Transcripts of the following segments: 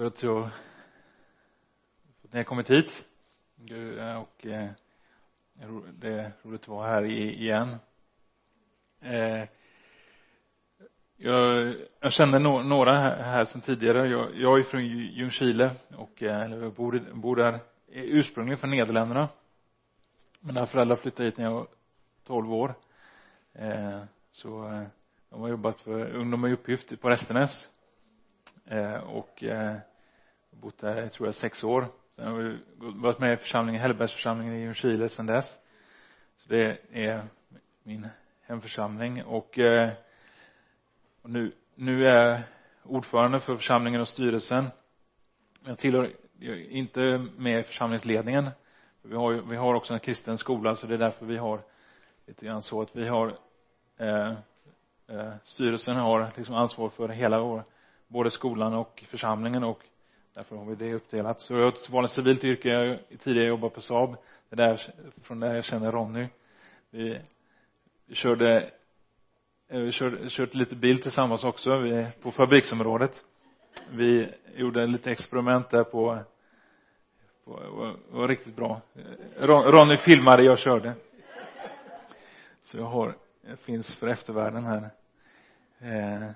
för att jag för att ni har kommit hit eh, och eh, det är roligt att vara här igen. Eh, jag, jag känner no, några här som tidigare. Jag, jag är från Ljungskile och eh, eller jag bor, bor där ursprungligen från Nederländerna. Mina föräldrar flyttade hit när jag var 12 år. Eh, så eh, de har jobbat för ungdom och uppgift på Restenäs. Eh, och eh, bott där, tror jag, sex år. Sen har vi varit med i församlingen, Hellbergsförsamlingen i Ljungskile sedan dess. Så det är min hemförsamling och, eh, och nu, nu är jag ordförande för församlingen och styrelsen. Jag tillhör jag är inte med i församlingsledningen. Vi har, vi har också en kristen skola så det är därför vi har lite grann så att vi har eh, eh, styrelsen har liksom ansvar för hela vår både skolan och församlingen och därför har vi det uppdelat. Så jag har ett vanligt civilt yrke, jag har tidigare jobbat på Saab. Det är där, från där jag känner Ronny. Vi, vi körde, eh, vi körde, kört lite bil tillsammans också, vi, på fabriksområdet. Vi gjorde lite experiment där på, på var, var riktigt bra. Ronny filmade, jag körde. Så jag har, jag finns för eftervärlden här. Eh,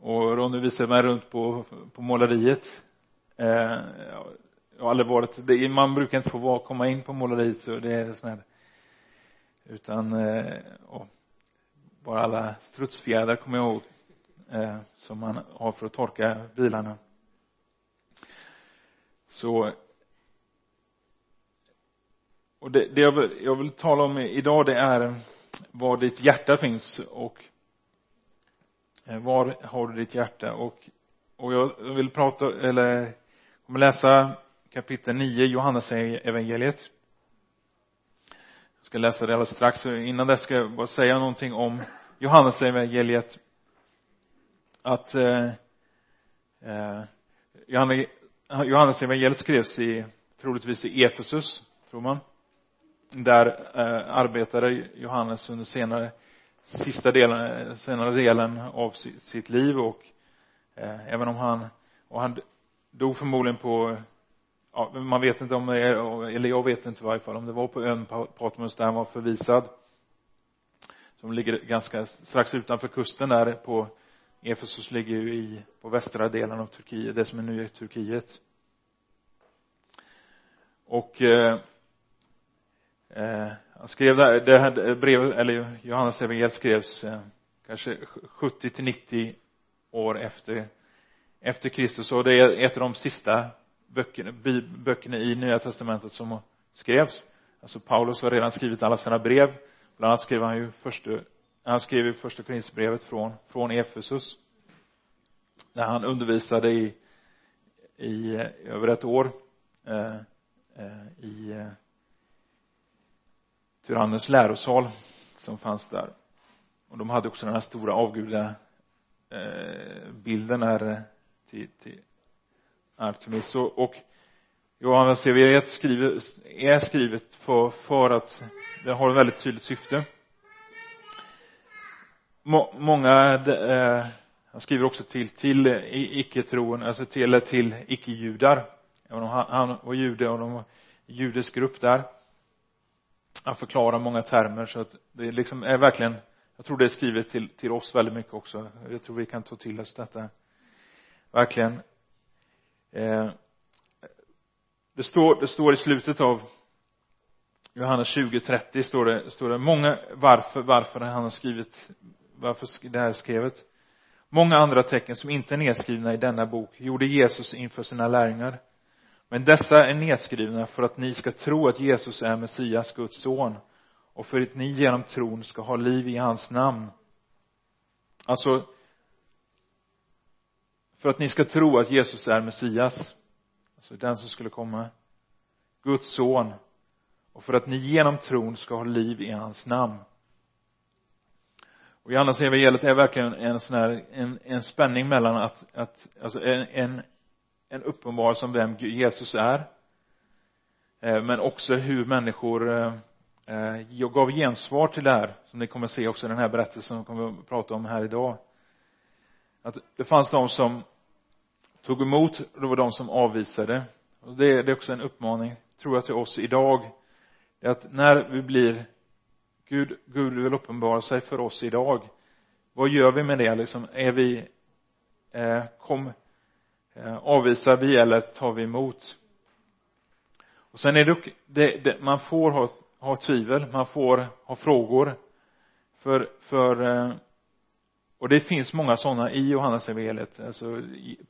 och Ronny visade mig runt på, på måleriet eh, jag har aldrig varit det, man brukar inte få vara, komma in på måleriet så det är sån här utan eh, och, bara alla strutsfjädrar kommer jag ihåg eh, som man har för att torka bilarna. Så och det, det jag, vill, jag vill tala om idag det är var ditt hjärta finns och eh, var har du ditt hjärta? Och, och jag vill prata, eller kommer läsa kapitel 9, Johannes evangeliet. Jag ska läsa det alldeles strax, innan dess ska jag bara säga någonting om Johannes evangeliet att eh, eh, Johannes evangeliet skrevs i, troligtvis i Efesus, tror man. Där eh, arbetade Johannes under senare sista delen, senare delen av sitt liv och eh, även om han, och han dog förmodligen på, ja, man vet inte om det är, eller jag vet inte i varje fall, om det var på ön Patmos där han var förvisad. Som ligger ganska strax utanför kusten där på Efesos ligger ju i, på västra delen av Turkiet, det som är nu är Turkiet. Och eh, eh, han skrev det här, det här brevet, eller Johannes evangeliet skrevs eh, kanske 70 till 90 år efter efter Kristus. Och det är ett av de sista böckerna, böckerna i nya testamentet som skrevs. Alltså Paulus har redan skrivit alla sina brev. Bland annat skrev han ju första han skrev ju första Korinthierbrevet från från Efesus. Där han undervisade i i över ett år eh, eh, i eh, tyrannens lärosal som fanns där. Och de hade också den här stora avgudabilden eh, bilden här till, till Artemis och, och Johannes evangeliet skriver, är skrivet för, för att det har ett väldigt tydligt syfte. Må, många eh, han skriver också till till icke-troende, alltså till, eller till icke-judar. Han, han var jude och de var judisk grupp där. Han förklarar många termer så att det liksom är verkligen jag tror det är skrivet till, till oss väldigt mycket också. Jag tror vi kan ta till oss detta verkligen. Eh, det står, det står i slutet av Johannes 20.30 står det, står det många, varför, varför han har skrivit, varför det här är många andra tecken som inte är nedskrivna i denna bok gjorde Jesus inför sina lärjungar. Men dessa är nedskrivna för att ni ska tro att Jesus är Messias, Guds son och för att ni genom tron ska ha liv i hans namn. Alltså för att ni ska tro att Jesus är Messias. Alltså den som skulle komma. Guds son. Och för att ni genom tron ska ha liv i hans namn. Och Johannes evangeliet är verkligen en sån här en, en spänning mellan att, att alltså en, en en uppenbarelse om vem Jesus är. Eh, men också hur människor eh, eh, gav gensvar till det här som ni kommer att se också i den här berättelsen som vi kommer att prata om här idag. Att det fanns de som tog emot det var de som avvisade. Och det, är, det är också en uppmaning tror jag till oss idag det är att när vi blir Gud, Gud vill uppenbara sig för oss idag vad gör vi med det? Liksom är vi eh, kom eh, avvisar vi eller tar vi emot? Och sen är det, det, det man får ha, ha tvivel man får ha frågor för, för eh, och det finns många sådana i Johannes evangeliet alltså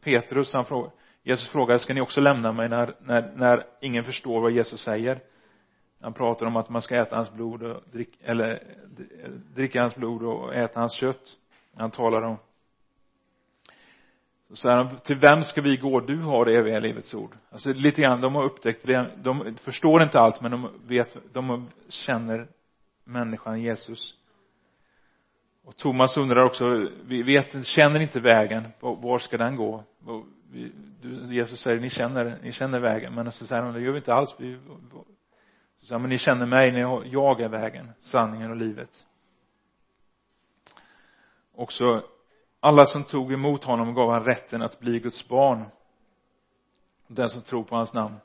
Petrus han frågar Jesus frågar ska ni också lämna mig när, när, när ingen förstår vad Jesus säger han pratar om att man ska äta hans blod och drick, eller dricka hans blod och äta hans kött han talar om så säger han, till vem ska vi gå? Du har det eviga livets ord. Alltså lite grann, de har upptäckt det, de förstår inte allt men de vet, de känner människan Jesus. Och Thomas undrar också, vi vet, känner inte vägen, var ska den gå? Jesus säger, ni känner, ni känner vägen, men så säger han, det gör vi inte alls. Vi, så säger han, men ni känner mig, jag är vägen, sanningen och livet. Också alla som tog emot honom gav han rätten att bli Guds barn. Den som tror på hans namn.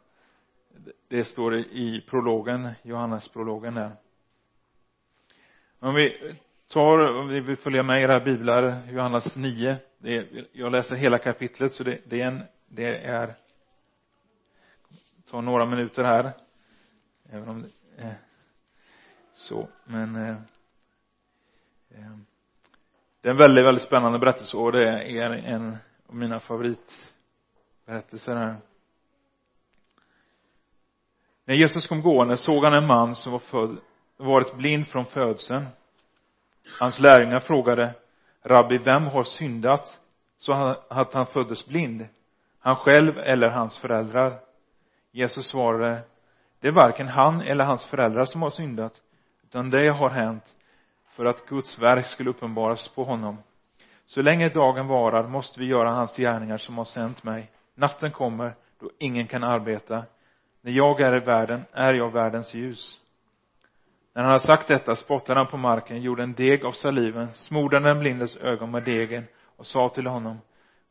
Det står i prologen, Johannes prologen där. Om vi tar, om vi vill följa med i era biblar, Johannes 9. Det är, jag läser hela kapitlet så det, det är en, det är tar några minuter här. Även om det är så, men eh, eh, det är en väldigt, väldigt spännande berättelse och det är en av mina favoritberättelser här. När Jesus kom gående såg han en man som var född, varit blind från födseln. Hans lärjungar frågade, Rabbi, vem har syndat så att han föddes blind? Han själv eller hans föräldrar? Jesus svarade, det är varken han eller hans föräldrar som har syndat, utan det har hänt för att Guds verk skulle uppenbaras på honom. Så länge dagen varar måste vi göra hans gärningar som har sänt mig. Natten kommer då ingen kan arbeta. När jag är i världen är jag världens ljus. När han hade sagt detta spottade han på marken, gjorde en deg av saliven, smorde den blindes ögon med degen och sa till honom,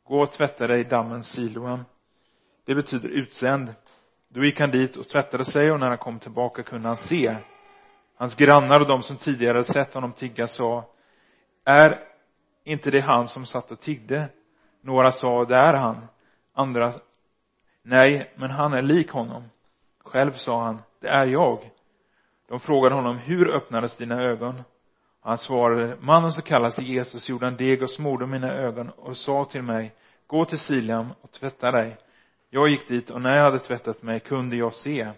gå och tvätta dig i dammen Siloam. Det betyder utsänd. Då gick han dit och tvättade sig och när han kom tillbaka kunde han se. Hans grannar och de som tidigare sett honom tigga sa, är inte det han som satt och tiggde? Några sa, det är han. Andra, nej, men han är lik honom. Själv sa han, det är jag. De frågade honom, hur öppnades dina ögon? Han svarade, mannen som kallas Jesus gjorde en deg och smorde mina ögon och sa till mig, gå till Siliam och tvätta dig. Jag gick dit och när jag hade tvättat mig kunde jag se.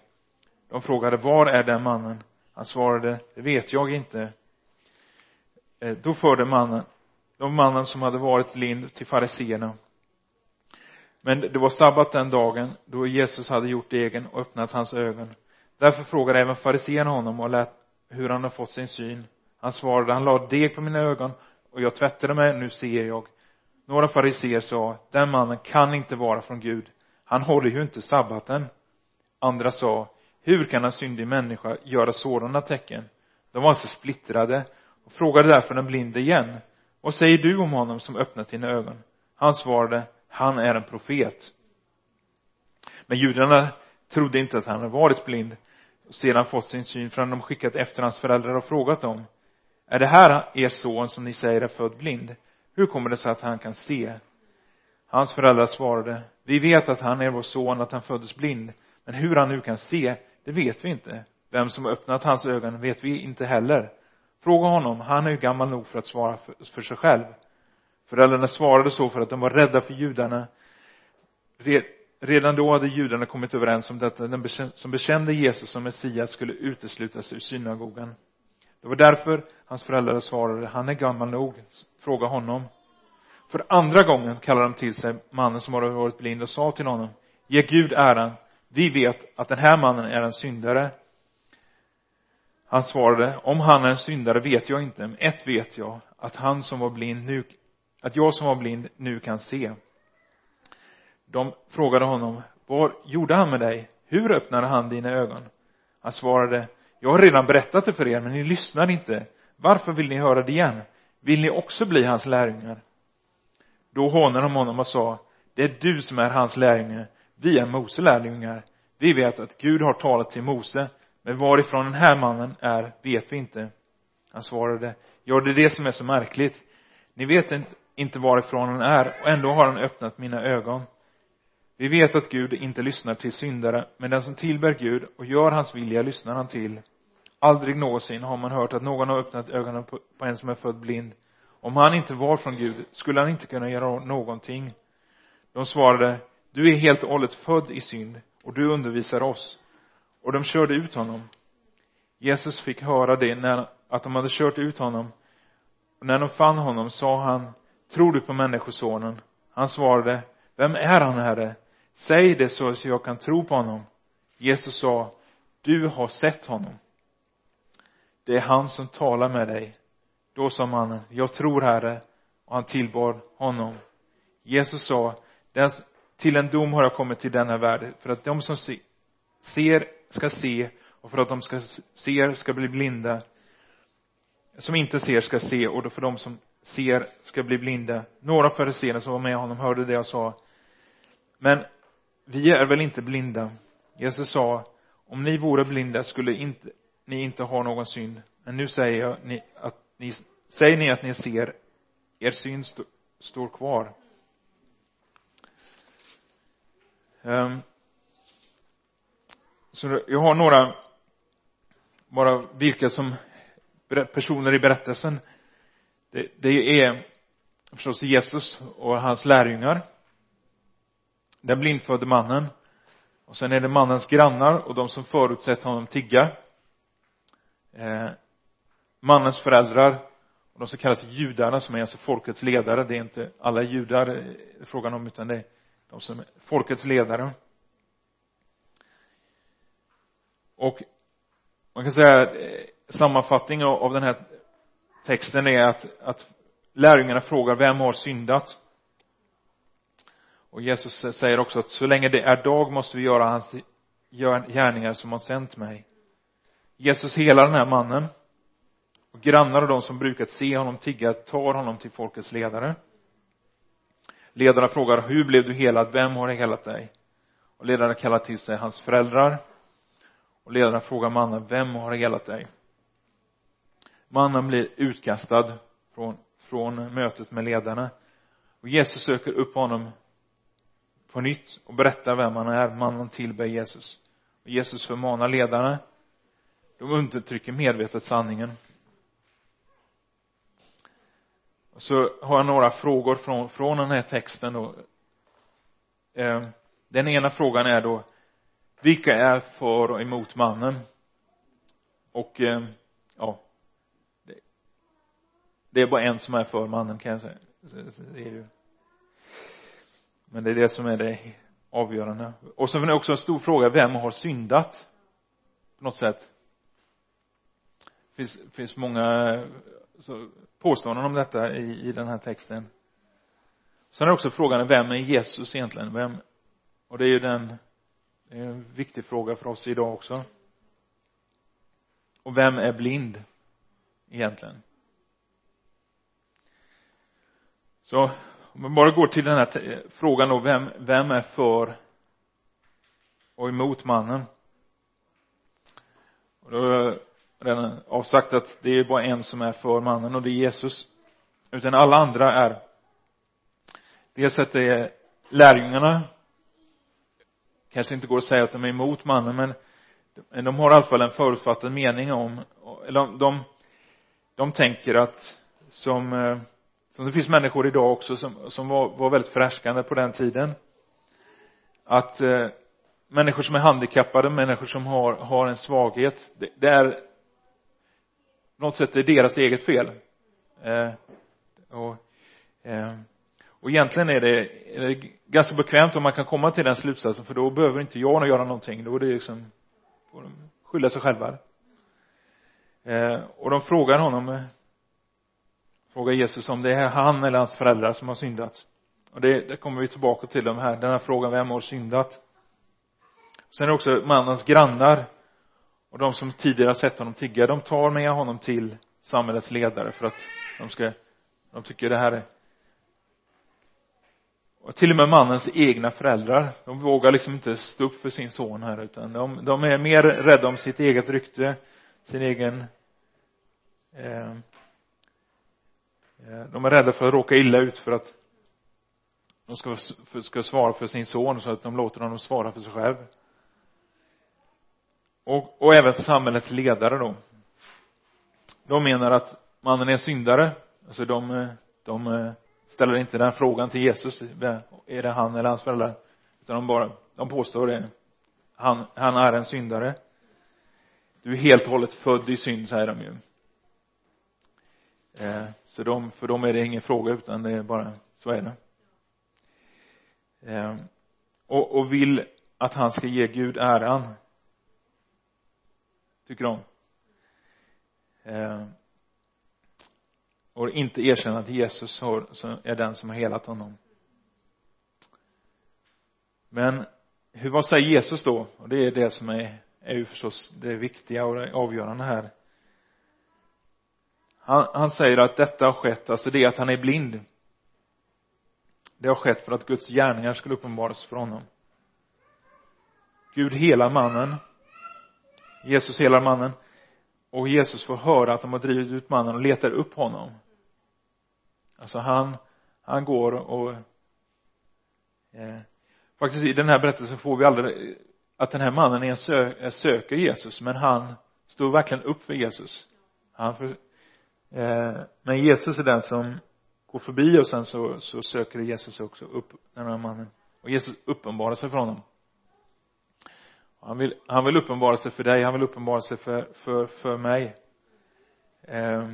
De frågade, var är den mannen? Han svarade, det vet jag inte. Eh, då förde mannen, de mannen som hade varit blind till fariseerna. Men det var sabbat den dagen då Jesus hade gjort degen och öppnat hans ögon. Därför frågade även fariséerna honom och lät hur han har fått sin syn. Han svarade, han lade deg på mina ögon och jag tvättade mig, nu ser jag. Några fariseer sa, den mannen kan inte vara från Gud. Han håller ju inte sabbaten. Andra sa, hur kan en syndig människa göra sådana tecken? De var alltså splittrade och frågade därför den blinde igen. Vad säger du om honom som öppnat dina ögon? Han svarade, han är en profet. Men judarna trodde inte att han hade varit blind och sedan fått sin syn förrän de skickat efter hans föräldrar och frågat dem. Är det här er son som ni säger är född blind? Hur kommer det sig att han kan se? Hans föräldrar svarade, vi vet att han är vår son, att han föddes blind. Men hur han nu kan se, det vet vi inte. Vem som öppnat hans ögon vet vi inte heller. Fråga honom, han är ju gammal nog för att svara för, för sig själv. Föräldrarna svarade så för att de var rädda för judarna. Redan då hade judarna kommit överens om detta. Den som bekände Jesus som Messias skulle uteslutas ur synagogan. Det var därför hans föräldrar svarade, han är gammal nog, fråga honom. För andra gången kallade de till sig mannen som hade varit blind och sa till honom, ge Gud äran, vi vet att den här mannen är en syndare. Han svarade, om han är en syndare vet jag inte, men ett vet jag, att han som var blind nu, att jag som var blind nu kan se. De frågade honom, vad gjorde han med dig? Hur öppnade han dina ögon? Han svarade, jag har redan berättat det för er, men ni lyssnar inte. Varför vill ni höra det igen? Vill ni också bli hans lärjungar? Då hånade de honom och sa, det är du som är hans lärjunge vi är Mose lärjungar vi vet att Gud har talat till Mose men varifrån den här mannen är vet vi inte han svarade ja det är det som är så märkligt ni vet inte varifrån han är och ändå har han öppnat mina ögon vi vet att Gud inte lyssnar till syndare men den som tillber Gud och gör hans vilja lyssnar han till. Aldrig någonsin har man hört att någon har öppnat ögonen på, en som är född blind. Om han inte var från Gud skulle han inte kunna göra någonting. De svarade du är helt och hållet född i synd och du undervisar oss. Och de körde ut honom. Jesus fick höra det när, att de hade kört ut honom. Och när de fann honom sa han tror du på människosonen? Han svarade vem är han herre? Säg det så att jag kan tro på honom. Jesus sa du har sett honom. Det är han som talar med dig. Då sa mannen jag tror herre. Och han tillbar honom. Jesus sa till en dom har jag kommit till denna värld för att de som ser ska se och för att de ska se ska bli blinda. Som inte ser ska se och då för de som ser ska bli blinda. Några fariséer som var med honom hörde det jag sa men vi är väl inte blinda. Jesus sa om ni vore blinda skulle inte, ni inte ha någon synd. Men nu säger jag ni, att ni säger ni att ni ser er synd st står kvar. Um, så jag har några bara vilka som personer i berättelsen. Det, det är förstås Jesus och hans lärjungar den blindfödde mannen. Och sen är det mannens grannar och de som förutsett honom tigga. Eh, mannens föräldrar och de som kallas judarna som är alltså folkets ledare. Det är inte alla judar frågan om utan det är de som är folkets ledare. Och man kan säga eh, sammanfattning av den här texten är att, att lärjungarna frågar vem har syndat? Och Jesus säger också att så länge det är dag måste vi göra hans gärningar som har sänt mig. Jesus helar den här mannen. Och grannar och de som brukat se honom tigga tar honom till folkets ledare. Ledarna frågar hur blev du helad? Vem har helat dig? Och ledarna kallar till sig hans föräldrar. Och ledarna frågar mannen vem har helat dig? Mannen blir utkastad från, från mötet med ledarna. Och Jesus söker upp honom på nytt och berättar vem han är. Mannen tillber Jesus. Och Jesus förmanar ledarna. De undertrycker medvetet sanningen. Och så har jag några frågor från, från den här texten då. Ehm, den ena frågan är då vilka är för och emot mannen? Och ehm, ja det, det är bara en som är för mannen kan jag säga. Är men det är det som är det avgörande. Och så är det också en stor fråga vem har syndat? På något sätt. Det finns, finns många så, påståenden om detta i, i den här texten. Sen är också frågan vem är Jesus egentligen? Vem? Och det är ju den det är en viktig fråga för oss idag också. Och vem är blind egentligen? Så om man bara går till den här frågan då vem, vem är för och emot mannen? Och då har jag redan avsagt att det är bara en som är för mannen och det är Jesus. Utan alla andra är. Dels att det är lärjungarna. Kanske inte går att säga att de är emot mannen men de har i alla fall en förutfattad mening om eller de, de, de tänker att som eh, som det finns människor idag också som, som var, var väldigt förhärskande på den tiden. Att eh, människor som är handikappade, människor som har, har en svaghet det, det är på något sätt det är deras eget fel. Eh, och eh, och egentligen är det, är det ganska bekvämt om man kan komma till den slutsatsen för då behöver inte jag göra någonting. Då är det liksom får de skylla sig själva. Eh, och de frågar honom eh, frågar Jesus om det är han eller hans föräldrar som har syndat. Och det, det kommer vi tillbaka till de här, den här frågan, vem har syndat? Sen är det också mannens grannar. Och de som tidigare har sett honom tigga, de tar med honom till samhällets ledare för att de ska, de tycker det här är och till och med mannens egna föräldrar de vågar liksom inte stå upp för sin son här utan de, de är mer rädda om sitt eget rykte sin egen eh Eh, de är rädda för att råka illa ut för att de ska, ska svara för sin son så att de låter honom svara för sig själv. Och, och även samhällets ledare då. De menar att mannen är syndare. Alltså de, de eh, ställer inte den frågan till Jesus. Är det han eller hans föräldrar? Utan de bara de påstår det. Han, han är en syndare. Du är helt och hållet född i synd säger de ju. Eh, så de, för dem är det ingen fråga utan det är bara så är det. Eh, och, och vill att han ska ge Gud äran tycker de. Eh, och inte erkänna att Jesus har, är den som har helat honom. Men hur, vad säger Jesus då? Och det är det som är, är ju förstås det viktiga och det avgörande här han, han säger att detta har skett, alltså det att han är blind. Det har skett för att Guds gärningar skulle uppenbaras för honom. Gud helar mannen. Jesus helar mannen. Och Jesus får höra att de har drivit ut mannen och letar upp honom. Alltså han han går och eh, faktiskt i den här berättelsen får vi aldrig att den här mannen är en sö eh, söker Jesus men han står verkligen upp för Jesus. Han för, Eh, men Jesus är den som går förbi och sen så, så söker Jesus också upp den här mannen. Och Jesus uppenbarar sig för honom. Han vill, han vill uppenbara sig för dig, han vill uppenbara sig för, för, för mig. Eh,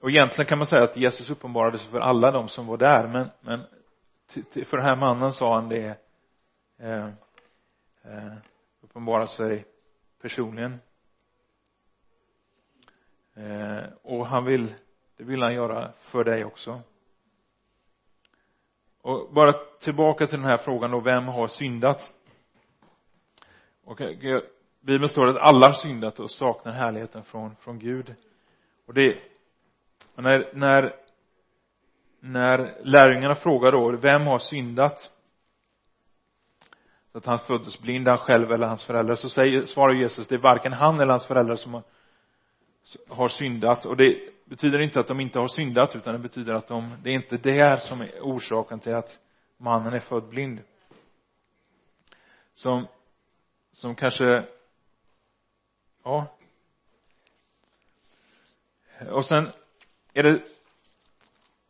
och egentligen kan man säga att Jesus uppenbarade sig för alla de som var där men, men för den här mannen sa han det eh, eh, uppenbara sig personligen. Eh, och han vill det vill han göra för dig också. Och bara tillbaka till den här frågan då vem har syndat? Och Bibeln står att alla har syndat och saknar härligheten från, från Gud. Och det när, när när lärjungarna frågar då vem har syndat? Så att han föddes blind, han själv eller hans föräldrar så säger, svarar Jesus det är varken han eller hans föräldrar som har, har syndat. Och det betyder inte att de inte har syndat utan det betyder att de, det är inte det här som är orsaken till att mannen är född blind. Som som kanske ja. Och sen är det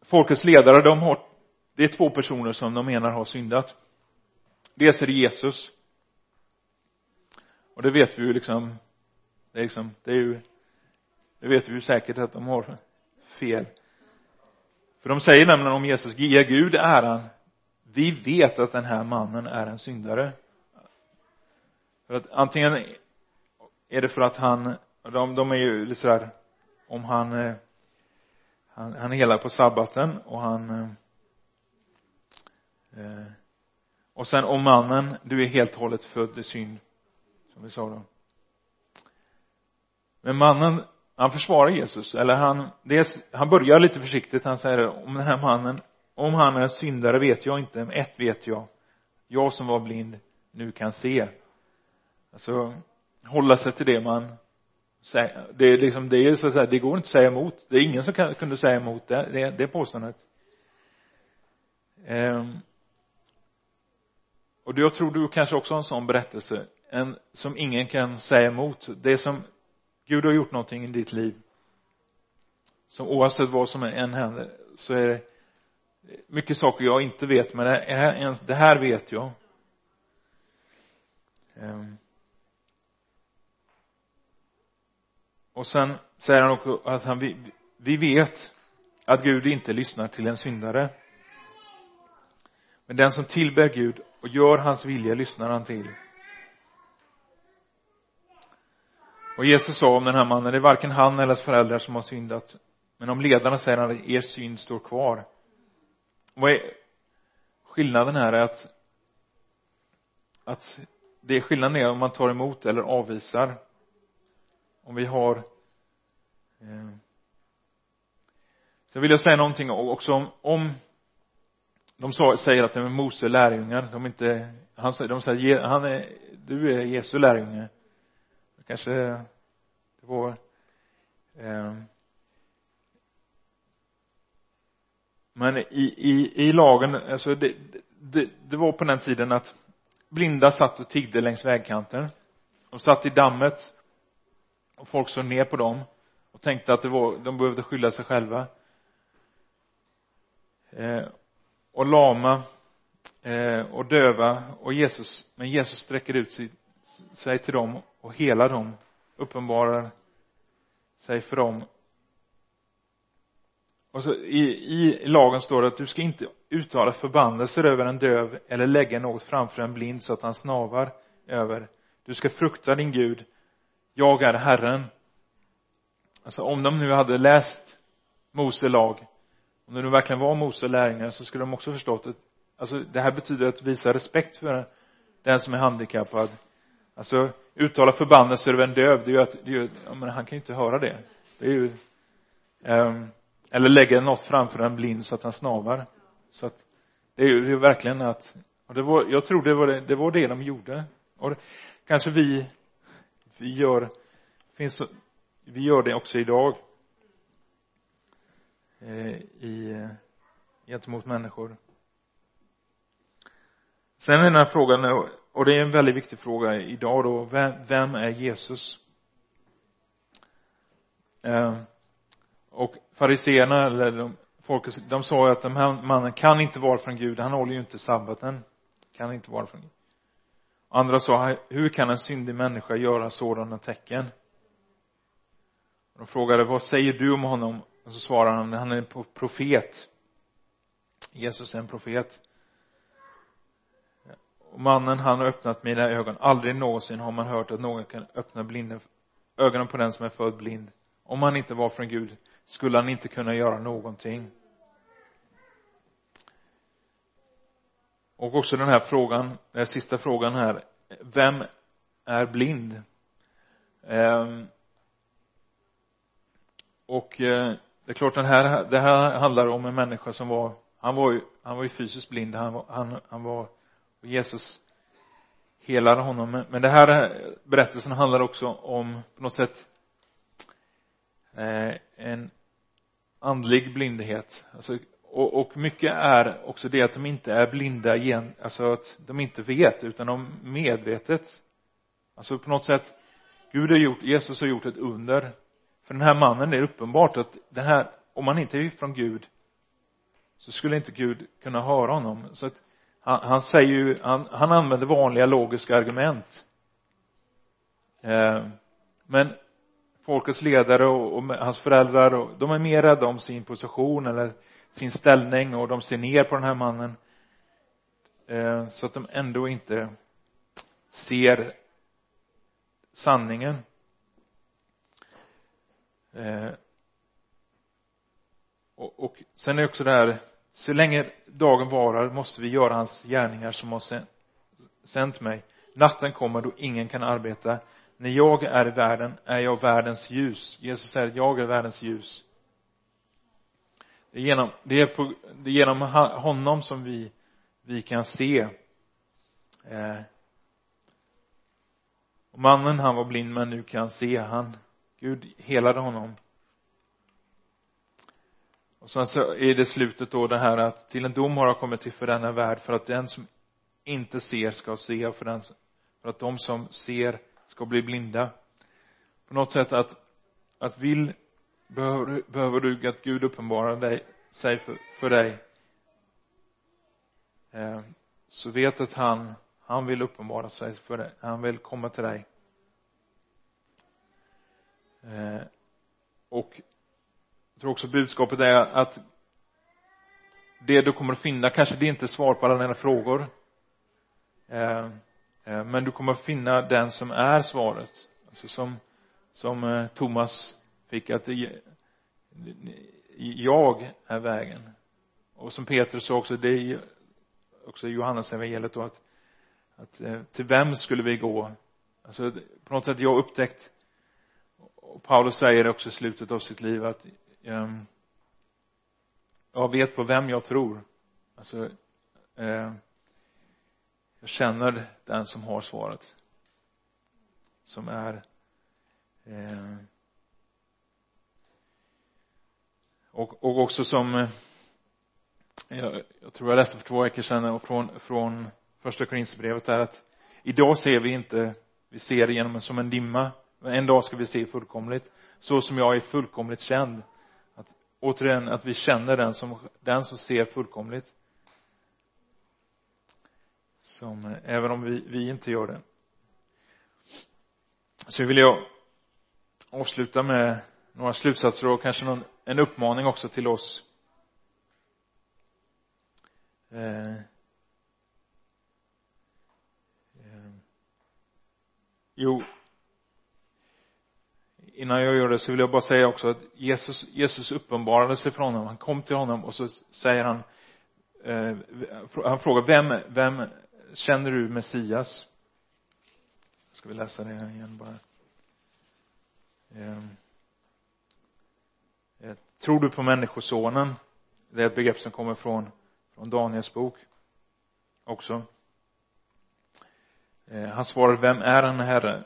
folkets ledare de har det är två personer som de menar har syndat. Dels är det Jesus. Och det vet vi ju liksom det är liksom det är ju det vet vi ju säkert att de har fel. För de säger nämligen om Jesus ge Gud äran. Vi vet att den här mannen är en syndare. För att antingen är det för att han de, de är ju lite sådär om han han, han helar på sabbaten och han eh, och sen om mannen du är helt och hållet född i synd som vi sa då. Men mannen han försvarar Jesus. Eller han dels, han börjar lite försiktigt. Han säger om den här mannen om han är syndare vet jag inte men ett vet jag. Jag som var blind nu kan se. Alltså hålla sig till det man säger, det är liksom det är så att säga det går inte att säga emot. Det är ingen som kan, kunde säga emot det. Det, det påståendet. Um, och jag tror du kanske också har en sån berättelse. En som ingen kan säga emot. Det som Gud har gjort någonting i ditt liv. Som oavsett vad som än händer så är det mycket saker jag inte vet men det här, det här vet jag. Ehm. Och sen säger han också att han, vi, vi vet att Gud inte lyssnar till en syndare. Men den som tillber Gud och gör hans vilja lyssnar han till. Och Jesus sa om den här mannen det är varken han eller hans föräldrar som har syndat. Men om ledarna säger han att er synd står kvar. Vad är skillnaden här är att att det är skillnaden är om man tar emot eller avvisar. Om vi har eh, så vill jag säga någonting också om, om de sa, säger att de är Mose lärjungar. De är inte han säger de säger han är du är Jesu lärjunge kanske det var eh, men i, i, i lagen alltså det, det, det var på den tiden att blinda satt och tiggde längs vägkanten. De satt i dammet och folk såg ner på dem och tänkte att det var, de behövde skylla sig själva. Eh, och lama eh, och döva och Jesus men Jesus sträcker ut sitt sig till dem och helar dem uppenbarar sig för dem. Och så i, i lagen står det att du ska inte uttala förbannelser över en döv eller lägga något framför en blind så att han snavar över. Du ska frukta din Gud. Jag är Herren. Alltså om de nu hade läst Mose lag om det nu verkligen var Mose lärjungar så skulle de också förstått att alltså det här betyder att visa respekt för den som är handikappad alltså uttala förbannelser över en döv det är ju att, det är ju, ja, men han kan ju inte höra det. Det är ju um, eller lägga något framför en blind så att han snavar. Så att det är ju det är verkligen att och det var, jag tror det var det, det var det de gjorde. Och det, kanske vi vi gör finns vi gör det också idag eh, i gentemot människor. Sen är den här frågan och det är en väldigt viktig fråga idag då. Vem, vem är Jesus? Eh, och fariseerna eller de, folket, de sa ju att den här mannen kan inte vara från Gud, han håller ju inte sabbaten. Kan inte vara från Gud. Andra sa, hur kan en syndig människa göra sådana tecken? De frågade, vad säger du om honom? Och så svarade han, han är en profet. Jesus är en profet och mannen han har öppnat mina ögon. Aldrig någonsin har man hört att någon kan öppna blinda ögonen på den som är född blind. Om han inte var från Gud skulle han inte kunna göra någonting. Och också den här frågan den här sista frågan här. Vem är blind? Ehm, och eh, det är klart den här det här handlar om en människa som var han var ju han var ju fysiskt blind. Han var han, han var och Jesus helade honom. Men det här eh, berättelsen handlar också om på något sätt eh, en andlig blindhet. Alltså, och, och mycket är också det att de inte är blinda igen alltså att de inte vet utan de medvetet. Alltså på något sätt Gud har gjort, Jesus har gjort ett under. För den här mannen det är uppenbart att den här om han inte är från Gud så skulle inte Gud kunna höra honom. Så att han, han säger ju han, han använder vanliga logiska argument. Eh, men folkets ledare och, och hans föräldrar och de är mer rädda om sin position eller sin ställning och de ser ner på den här mannen. Eh, så att de ändå inte ser sanningen. Eh, och, och sen är också det här så länge dagen varar måste vi göra hans gärningar som har sänt mig. Natten kommer då ingen kan arbeta. När jag är i världen är jag världens ljus. Jesus säger jag är världens ljus. Det är genom, det är, på, det är genom honom som vi vi kan se. Eh, mannen han var blind men nu kan se. Han Gud helade honom och sen så är det slutet då det här att till en dom har jag kommit till för denna värld för att den som inte ser ska se och för den för att de som ser ska bli blinda. På något sätt att att vill behöver, behöver du att Gud uppenbarar dig, sig för, för dig eh, så vet att han han vill uppenbara sig för dig han vill komma till dig. Eh, och jag tror också budskapet är att det du kommer att finna, kanske det är inte svar på alla dina frågor. Eh, eh, men du kommer att finna den som är svaret. Alltså som som eh, Thomas fick att jag är vägen. Och som Peter sa också det är också Johannes evangeliet då att att till vem skulle vi gå? Alltså på något sätt jag upptäckt och Paulus säger också i slutet av sitt liv att Ehm, jag vet på vem jag tror. Alltså eh, jag känner den som har svaret. Som är eh, och, och också som eh, jag, jag tror jag läste för två veckor sedan och från, från första Korinthierbrevet där att idag ser vi inte vi ser det genom som en dimma. Men en dag ska vi se fullkomligt. Så som jag är fullkomligt känd återigen att vi känner den som den som ser fullkomligt. Som även om vi, vi inte gör det. Så vill jag avsluta med några slutsatser och kanske någon, en uppmaning också till oss. Eh, eh, jo innan jag gör det så vill jag bara säga också att Jesus, Jesus uppenbarade sig för honom. Han kom till honom och så säger han eh, han frågar vem, vem känner du Messias? Ska vi läsa det igen bara? Ehm, eh, tror du på människosonen? Det är ett begrepp som kommer från från Daniels bok också. Eh, han svarar vem är han herre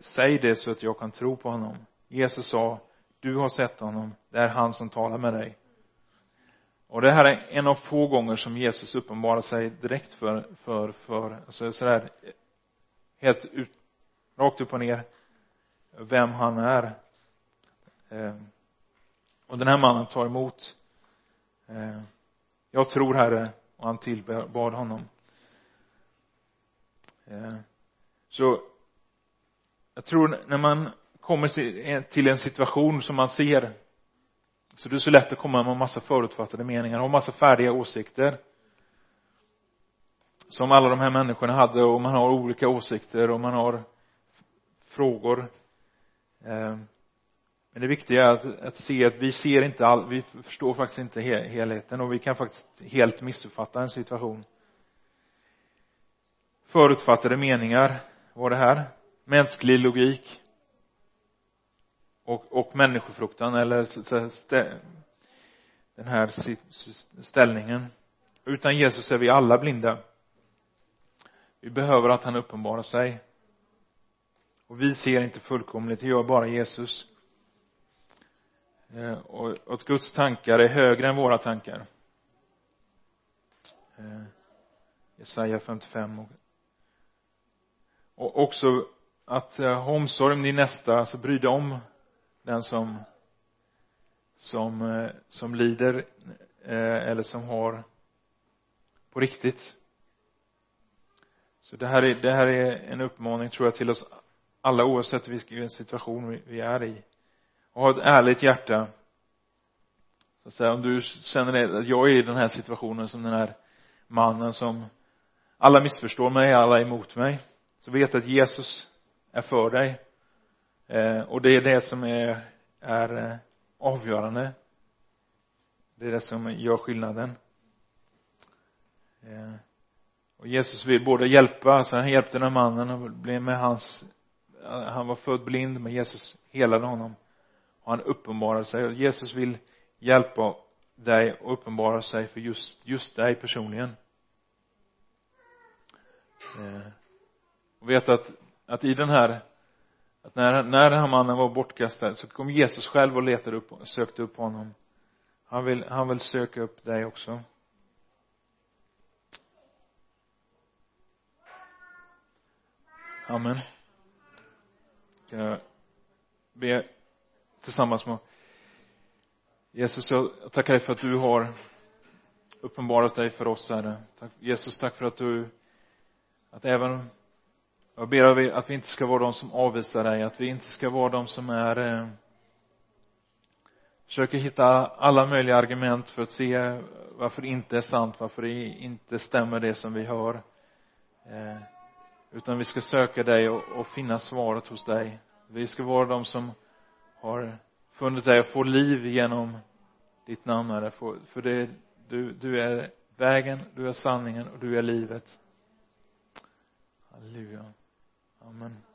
säg det så att jag kan tro på honom. Jesus sa du har sett honom. Det är han som talar med dig. Och det här är en av få gånger som Jesus uppenbarar sig direkt för, för, för, alltså sådär helt ut, rakt upp och ner vem han är. Eh, och den här mannen tar emot eh, jag tror herre och han tillbad honom. Eh, så jag tror när man kommer till en situation som man ser så det är så lätt att komma med massa förutfattade meningar och massa färdiga åsikter. Som alla de här människorna hade och man har olika åsikter och man har frågor. Eh, men det viktiga är att, att se att vi ser inte all, vi förstår faktiskt inte helheten och vi kan faktiskt helt missuppfatta en situation. Förutfattade meningar var det här mänsklig logik och, och människofruktan eller så, den här ställningen. Utan Jesus är vi alla blinda. Vi behöver att han uppenbarar sig. Och vi ser inte fullkomligt, det gör bara Jesus. Eh, och att Guds tankar är högre än våra tankar. Eh, Jesaja 55 och också att ha omsorg om din nästa, alltså bry dig om den som som, eh, som lider eh, eller som har på riktigt. Så det här är, det här är en uppmaning tror jag till oss alla oavsett vilken situation vi är i. Och ha ett ärligt hjärta. Så att säga om du känner att jag är i den här situationen som den här mannen som alla missförstår mig, alla är emot mig så vet att Jesus är för dig. Eh, och det är det som är, är eh, avgörande. Det är det som gör skillnaden. Eh, och Jesus vill både hjälpa, alltså han hjälpte den här mannen och blev med hans eh, han var född blind men Jesus helade honom. Och han uppenbarade sig. Och Jesus vill hjälpa dig och uppenbara sig för just, just dig personligen. Eh, och vet att att i den här att när, när den här mannen var bortkastad så kom Jesus själv och letade upp och sökte upp honom. Han vill, han vill söka upp dig också. Amen. Kan jag be tillsammans med Jesus? Jag tackar dig för att du har uppenbarat dig för oss Herre. Jesus tack för att du att även jag ber att vi inte ska vara de som avvisar dig, att vi inte ska vara de som är eh, försöker hitta alla möjliga argument för att se varför det inte är sant, varför det inte stämmer det som vi hör. Eh, utan vi ska söka dig och, och finna svaret hos dig. Vi ska vara de som har funnit dig och få liv genom ditt namn Herre, för, för det, du, du är vägen, du är sanningen och du är livet. Halleluja. Amen.